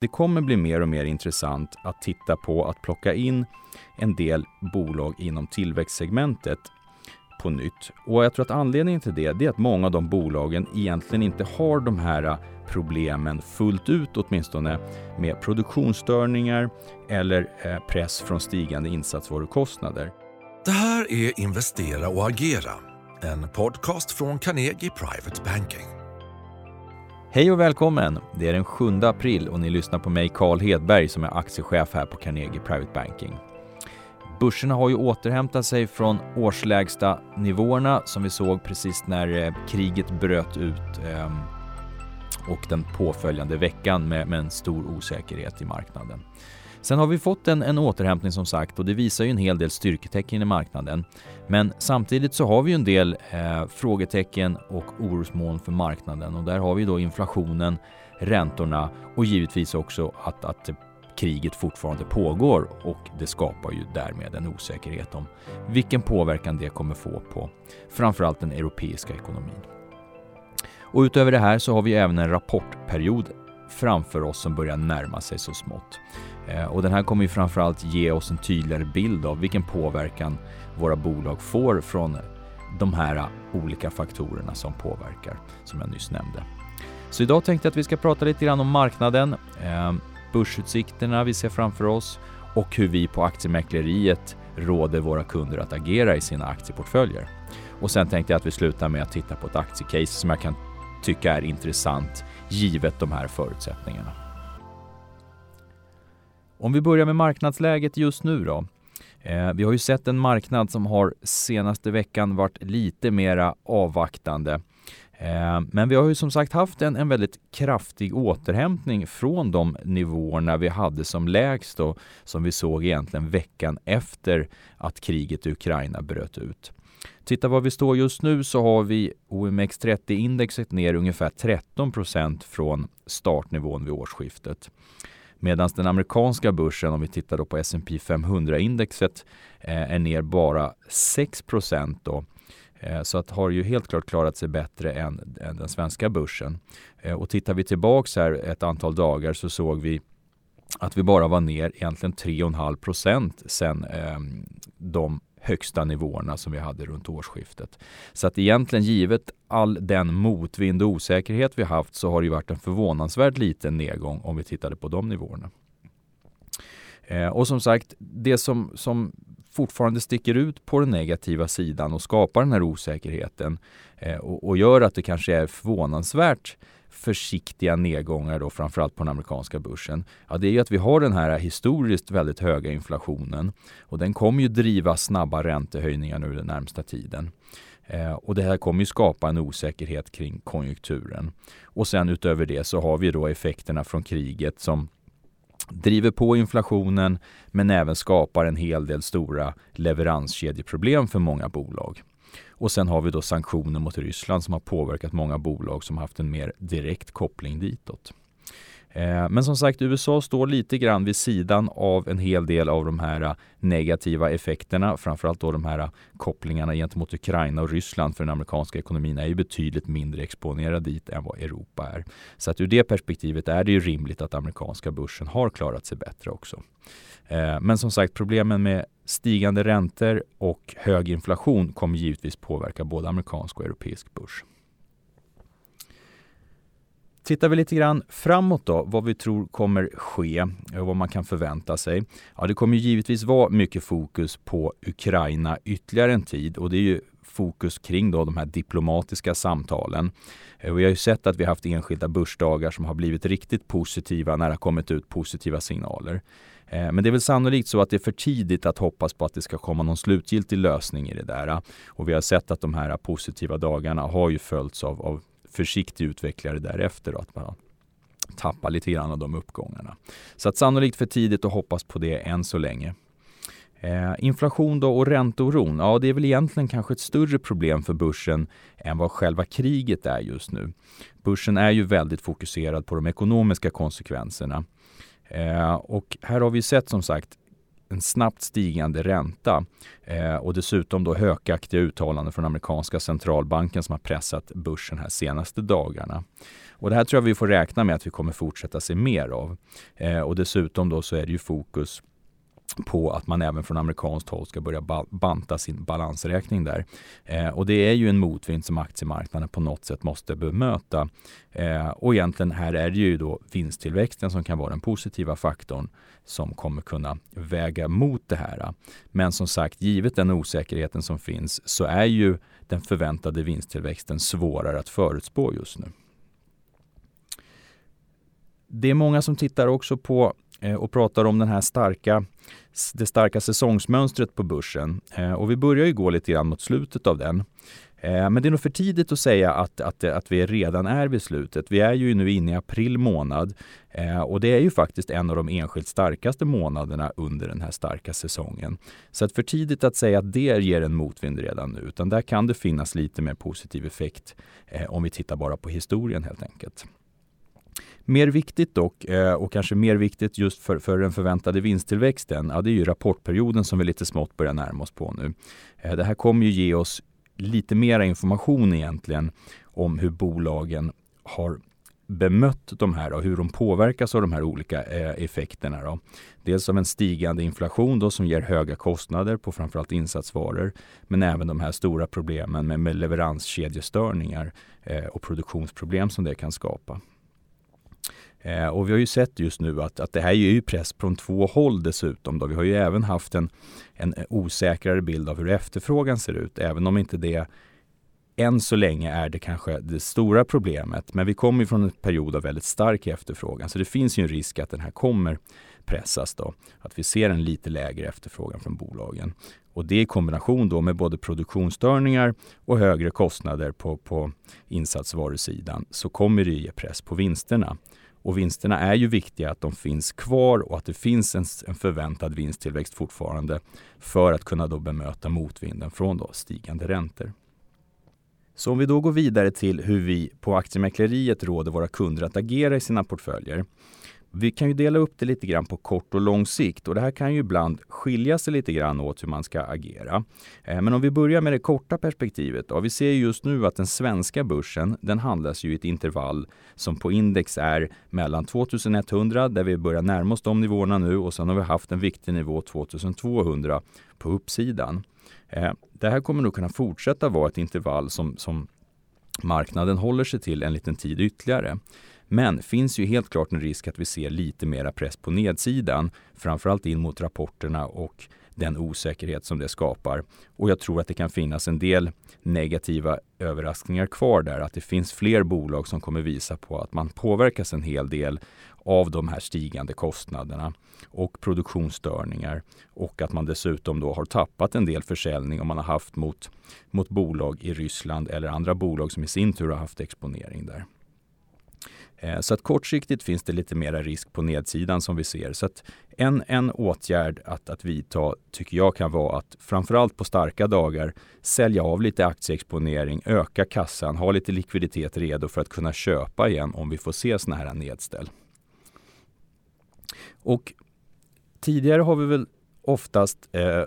Det kommer bli mer och mer intressant att titta på att plocka in en del bolag inom tillväxtsegmentet på nytt. Och jag tror att anledningen till det, är att många av de bolagen egentligen inte har de här problemen fullt ut åtminstone med produktionsstörningar eller eh, press från stigande insatsvarukostnader. Det här är Investera och agera, en podcast från Carnegie Private Banking. Hej och välkommen! Det är den 7 april och ni lyssnar på mig Carl Hedberg som är aktiechef här på Carnegie Private Banking. Börserna har ju återhämtat sig från årslägsta nivåerna som vi såg precis när eh, kriget bröt ut ehm, och den påföljande veckan med en stor osäkerhet i marknaden. Sen har vi fått en, en återhämtning som sagt och det visar ju en hel del styrketecken i marknaden. Men samtidigt så har vi ju en del eh, frågetecken och orosmoln för marknaden och där har vi då inflationen, räntorna och givetvis också att, att kriget fortfarande pågår och det skapar ju därmed en osäkerhet om vilken påverkan det kommer få på framförallt den europeiska ekonomin. Och utöver det här så har vi även en rapportperiod framför oss som börjar närma sig så smått. Eh, och den här kommer ju framförallt ge oss en tydligare bild av vilken påverkan våra bolag får från de här olika faktorerna som påverkar, som jag nyss nämnde. Så idag tänkte jag att vi ska prata lite grann om marknaden, eh, börsutsikterna vi ser framför oss och hur vi på aktiemäkleriet råder våra kunder att agera i sina aktieportföljer. Och sen tänkte jag att vi slutar med att titta på ett aktiecase som jag kan tycka är intressant givet de här förutsättningarna. Om vi börjar med marknadsläget just nu då. Eh, vi har ju sett en marknad som har senaste veckan varit lite mera avvaktande. Eh, men vi har ju som sagt haft en, en väldigt kraftig återhämtning från de nivåerna vi hade som lägst och som vi såg egentligen veckan efter att kriget i Ukraina bröt ut. Titta var vi står just nu så har vi OMX30-indexet ner ungefär 13% från startnivån vid årsskiftet. Medan den amerikanska börsen, om vi tittar då på S&P 500-indexet, eh, är ner bara 6 då. Eh, så att har ju helt klart klarat sig bättre än, än den svenska börsen. Eh, och tittar vi tillbaks här ett antal dagar så såg vi att vi bara var ner egentligen 3,5 procent sen eh, de högsta nivåerna som vi hade runt årsskiftet. Så att egentligen givet all den motvind och osäkerhet vi haft så har det varit en förvånansvärt liten nedgång om vi tittade på de nivåerna. Eh, och som sagt, det som, som fortfarande sticker ut på den negativa sidan och skapar den här osäkerheten eh, och, och, gör att det kanske är förvånansvärt försiktiga nedgångar då framförallt på den amerikanska börsen, ja det är ju att vi har den här historiskt väldigt höga inflationen och den kommer ju driva snabba räntehöjningar nu den närmsta tiden. Eh, och det här kommer ju skapa en osäkerhet kring konjunkturen. Och sen utöver det så har vi då effekterna från kriget som driver på inflationen men även skapar en hel del stora leveranskedjeproblem för många bolag. Och sen har vi då sanktioner mot Ryssland som har påverkat många bolag som haft en mer direkt koppling ditåt. Eh, men som sagt, USA står lite grann vid sidan av en hel del av de här eh, negativa effekterna. Framförallt då de här eh, kopplingarna gentemot Ukraina och Ryssland för den amerikanska ekonomin är ju betydligt mindre exponerad dit än vad Europa är. Så att ur det perspektivet är det ju rimligt att amerikanska börsen har klarat sig bättre också. Eh, men som sagt, problemen med stigande räntor och hög inflation kommer givetvis påverka både amerikansk och europeisk börs. Tittar vi lite grann framåt då, vad vi tror kommer ske och vad man kan förvänta sig. Ja, det kommer givetvis vara mycket fokus på Ukraina ytterligare en tid och det är ju fokus kring då de här diplomatiska samtalen. Eh, vi har ju sett att vi haft enskilda börsdagar som har blivit riktigt positiva när det har kommit ut positiva signaler. Eh, men det är väl sannolikt så att det är för tidigt att hoppas på att det ska komma någon slutgiltig lösning i det där. Och vi har sett att de här positiva dagarna har ju följts av, av försiktig utvecklare därefter. Då, att man tappar lite grann av de uppgångarna. Så att sannolikt för tidigt att hoppas på det än så länge. Eh, inflation då och ränteoron, ja det är väl egentligen kanske ett större problem för börsen än vad själva kriget är just nu. Börsen är ju väldigt fokuserad på de ekonomiska konsekvenserna. Eh, och här har vi sett som sagt en snabbt stigande ränta eh, och dessutom då hökaktiga uttalanden från amerikanska centralbanken som har pressat börsen här senaste dagarna. Och det här tror jag vi får räkna med att vi kommer fortsätta se mer av. Eh, och dessutom då så är det ju fokus på att man även från amerikanskt håll ska börja banta sin balansräkning där. Eh, och det är ju en motvind som aktiemarknaden på något sätt måste bemöta. Eh, och egentligen här är det ju då vinsttillväxten som kan vara den positiva faktorn som kommer kunna väga mot det här. Men som sagt, givet den osäkerheten som finns så är ju den förväntade vinsttillväxten svårare att förutspå just nu. Det är många som tittar också på Eh, och pratar om den här starka, det starka säsongsmönstret på börsen. Eh, och vi börjar ju gå lite grann mot slutet av den. Eh, men det är nog för tidigt att säga att, att, att vi redan är vid slutet. Vi är ju nu inne i april månad och det är ju faktiskt en av de enskilt starkaste månaderna under den här starka säsongen. Så att för tidigt att säga att det ger en motvind redan nu, utan där kan det finnas lite mer positiv effekt om vi tittar bara på historien helt enkelt. Mer viktigt dock, eh, och kanske mer viktigt just för, för den förväntade vinsttillväxten, ja, det är ju rapportperioden som vi lite smått börjar närma oss på nu. Eh, det här kommer ju ge oss lite mera information egentligen om hur bolagen har bemött de här och hur de påverkas av de här olika eh, effekterna. Då. Dels av en stigande inflation då, som ger höga kostnader på framförallt insatsvaror men även de här stora problemen med, med leveranskedjestörningar eh, och produktionsproblem som det kan skapa. Eh, och vi har ju sett just nu att, att det här är ju press från två håll dessutom. Då. Vi har ju även haft en, en osäkrare bild av hur efterfrågan ser ut, även om inte det än så länge är det kanske det stora problemet. Men vi kommer från en period av väldigt stark efterfrågan, så det finns ju en risk att den här kommer pressas då. Att vi ser en lite lägre efterfrågan från bolagen. Och det i kombination då med både produktionsstörningar och högre kostnader på, på insatsvarusidan så kommer det ge press på vinsterna. Och vinsterna är ju viktiga att de finns kvar och att det finns en, en förväntad vinsttillväxt fortfarande för att kunna då bemöta motvinden från då stigande räntor. Så om vi då går vidare till hur vi på aktiemäkleriet råder våra kunder att agera i sina portföljer vi kan ju dela upp det lite grann på kort och lång sikt och det här kan ju ibland skilja sig lite grann åt hur man ska agera. Eh, men om vi börjar med det korta perspektivet. Då, vi ser just nu att den svenska börsen den handlas ju i ett intervall som på index är mellan 2100 där vi börjar närma oss de nivåerna nu och sen har vi haft en viktig nivå 2200 på uppsidan. Eh, det här kommer nog kunna fortsätta vara ett intervall som, som marknaden håller sig till en liten tid ytterligare. Men finns ju helt klart en risk att vi ser lite mera press på nedsidan, framförallt in mot rapporterna och den osäkerhet som det skapar. Och jag tror att det kan finnas en del negativa överraskningar kvar där, att det finns fler bolag som kommer visa på att man påverkas en hel del av de här stigande kostnaderna och produktionsstörningar och att man dessutom då har tappat en del försäljning om man har haft mot, mot bolag i Ryssland eller andra bolag som i sin tur har haft exponering där. Eh, så att kortsiktigt finns det lite mera risk på nedsidan som vi ser. Så att en, en åtgärd att, att vidta tycker jag kan vara att framförallt på starka dagar sälja av lite aktieexponering, öka kassan, ha lite likviditet redo för att kunna köpa igen om vi får se sådana här nedställ. Och tidigare har vi väl oftast eh,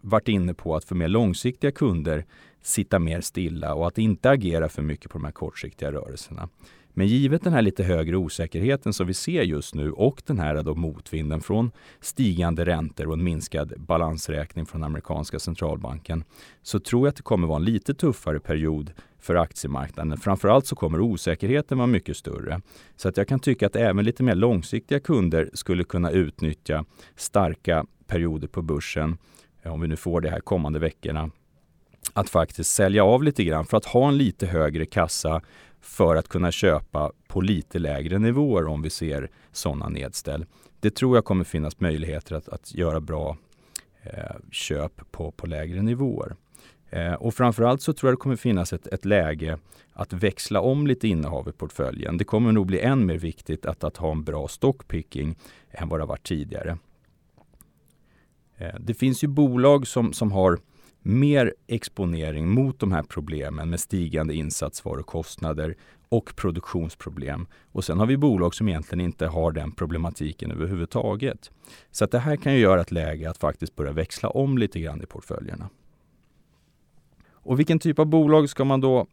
varit inne på att för mer långsiktiga kunder sitta mer stilla och att inte agera för mycket på de här kortsiktiga rörelserna. Men givet den här lite högre osäkerheten som vi ser just nu och den här då motvinden från stigande räntor och en minskad balansräkning från amerikanska centralbanken så tror jag att det kommer vara en lite tuffare period för aktiemarknaden. Framförallt så kommer osäkerheten vara mycket större. Så att jag kan tycka att även lite mer långsiktiga kunder skulle kunna utnyttja starka perioder på börsen, eh, om vi nu får det här kommande veckorna, att faktiskt sälja av lite grann för att ha en lite högre kassa för att kunna köpa på lite lägre nivåer om vi ser sådana nedställ. Det tror jag kommer finnas möjligheter att, att göra bra eh, köp på, på lägre nivåer. Eh, och framförallt så tror jag det kommer finnas ett, ett läge att växla om lite innehav i portföljen. Det kommer nog bli än mer viktigt att, att ha en bra stockpicking än vad det har varit tidigare. Eh, det finns ju bolag som, som har mer exponering mot de här problemen med stigande insatsvarukostnader och produktionsproblem. Och sen har vi bolag som egentligen inte har den problematiken överhuvudtaget. Så att det här kan ju göra ett läge att faktiskt börja växla om lite grann i portföljerna. Och vilken typ av bolag ska man då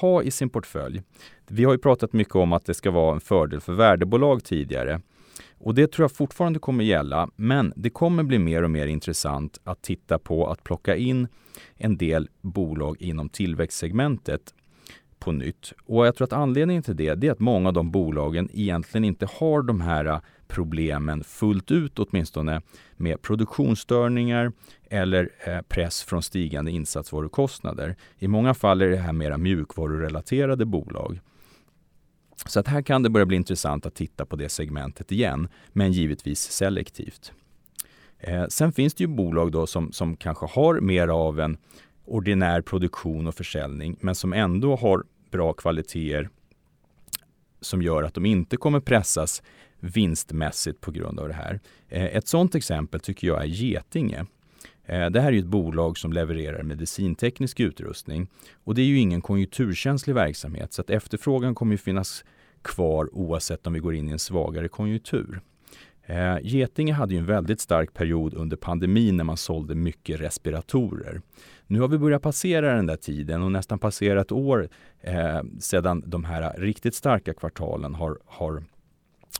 ha i sin portfölj? Vi har ju pratat mycket om att det ska vara en fördel för värdebolag tidigare. Och det tror jag fortfarande kommer gälla, men det kommer bli mer och mer intressant att titta på att plocka in en del bolag inom tillväxtsegmentet på nytt. Och jag tror att anledningen till det, det är att många av de bolagen egentligen inte har de här problemen fullt ut åtminstone med produktionsstörningar eller eh, press från stigande insatsvarukostnader. I många fall är det här mera mjukvarurelaterade bolag. Så att här kan det börja bli intressant att titta på det segmentet igen, men givetvis selektivt. Eh, sen finns det ju bolag då som, som kanske har mer av en ordinär produktion och försäljning, men som ändå har bra kvaliteter som gör att de inte kommer pressas vinstmässigt på grund av det här. Eh, ett sådant exempel tycker jag är Getinge. Eh, det här är ett bolag som levererar medicinteknisk utrustning och det är ju ingen konjunkturkänslig verksamhet så att efterfrågan kommer ju finnas kvar oavsett om vi går in i en svagare konjunktur. Eh, Getinge hade ju en väldigt stark period under pandemin när man sålde mycket respiratorer. Nu har vi börjat passera den där tiden och nästan passerat år eh, sedan de här riktigt starka kvartalen har, har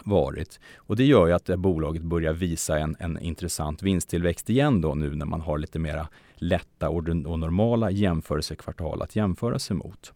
varit. Och det gör ju att bolaget börjar visa en, en intressant vinsttillväxt igen då nu när man har lite mera lätta och, och normala jämförelsekvartal att jämföra sig mot.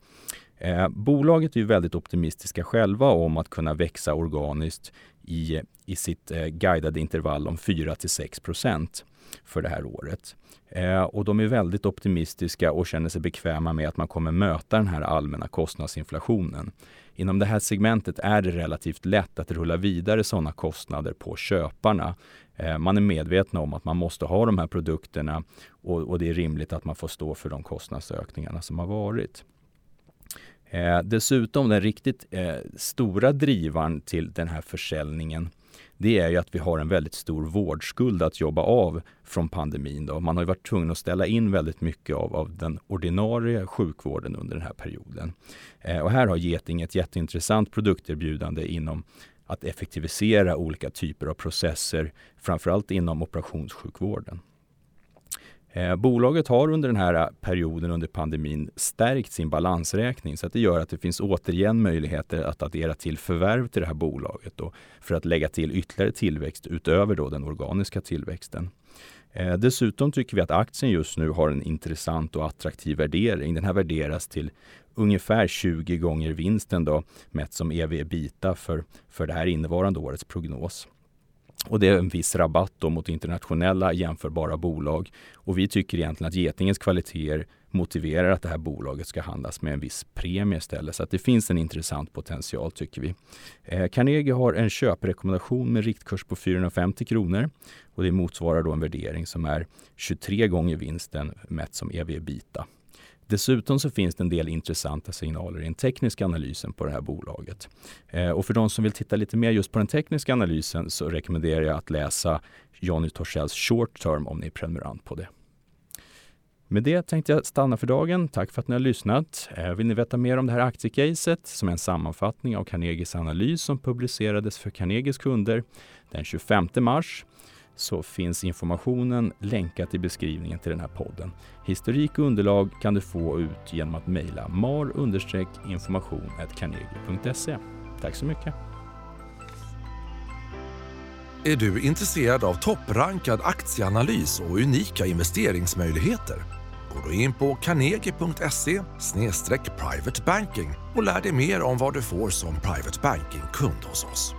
Eh, bolaget är ju väldigt optimistiska själva om att kunna växa organiskt i, i sitt eh, guidade intervall om 4 till 6 procent för det här året. Eh, och de är väldigt optimistiska och känner sig bekväma med att man kommer möta den här allmänna kostnadsinflationen. Inom det här segmentet är det relativt lätt att rulla vidare sådana kostnader på köparna. Eh, man är medvetna om att man måste ha de här produkterna och, och det är rimligt att man får stå för de kostnadsökningarna som har varit. Eh, dessutom den riktigt eh, stora drivaren till den här försäljningen det är ju att vi har en väldigt stor vårdskuld att jobba av från pandemin. Då. Man har varit tvungen att ställa in väldigt mycket av, av den ordinarie sjukvården under den här perioden. Eh, och här har Geting ett jätteintressant produkterbjudande inom att effektivisera olika typer av processer, framförallt inom operationssjukvården. Eh, bolaget har under den här eh, perioden under pandemin stärkt sin balansräkning så att det gör att det finns återigen möjligheter att addera till förvärv till det här bolaget då, för att lägga till ytterligare tillväxt utöver då den organiska tillväxten. Eh, dessutom tycker vi att aktien just nu har en intressant och attraktiv värdering. Den här värderas till ungefär 20 gånger vinsten då, mätt som ev-ebita för, för det här innevarande årets prognos. Och det är en viss rabatt då mot internationella jämförbara bolag. Och vi tycker egentligen att Getingens kvaliteter motiverar att det här bolaget ska handlas med en viss premie istället. Så att det finns en intressant potential tycker vi. Eh, Carnegie har en köprekommendation med riktkurs på 450 kronor och det motsvarar då en värdering som är 23 gånger vinsten mätt som ev-ebita. Dessutom så finns det en del intressanta signaler i den tekniska analysen på det här bolaget. Eh, och för de som vill titta lite mer just på den tekniska analysen så rekommenderar jag att läsa Johnny Torssells Short Term om ni är prenumerant på det. Med det tänkte jag stanna för dagen. Tack för att ni har lyssnat. Eh, vill ni veta mer om det här aktiecaset som är en sammanfattning av Carnegies analys som publicerades för Carnegies kunder den 25 mars så finns informationen länkat i beskrivningen till den här podden. Historik och underlag kan du få ut genom att mejla mar-information.carnegie.se. Tack så mycket! Är du intresserad av topprankad aktieanalys och unika investeringsmöjligheter? Gå då in på carnegie.se private banking och lär dig mer om vad du får som private banking-kund hos oss.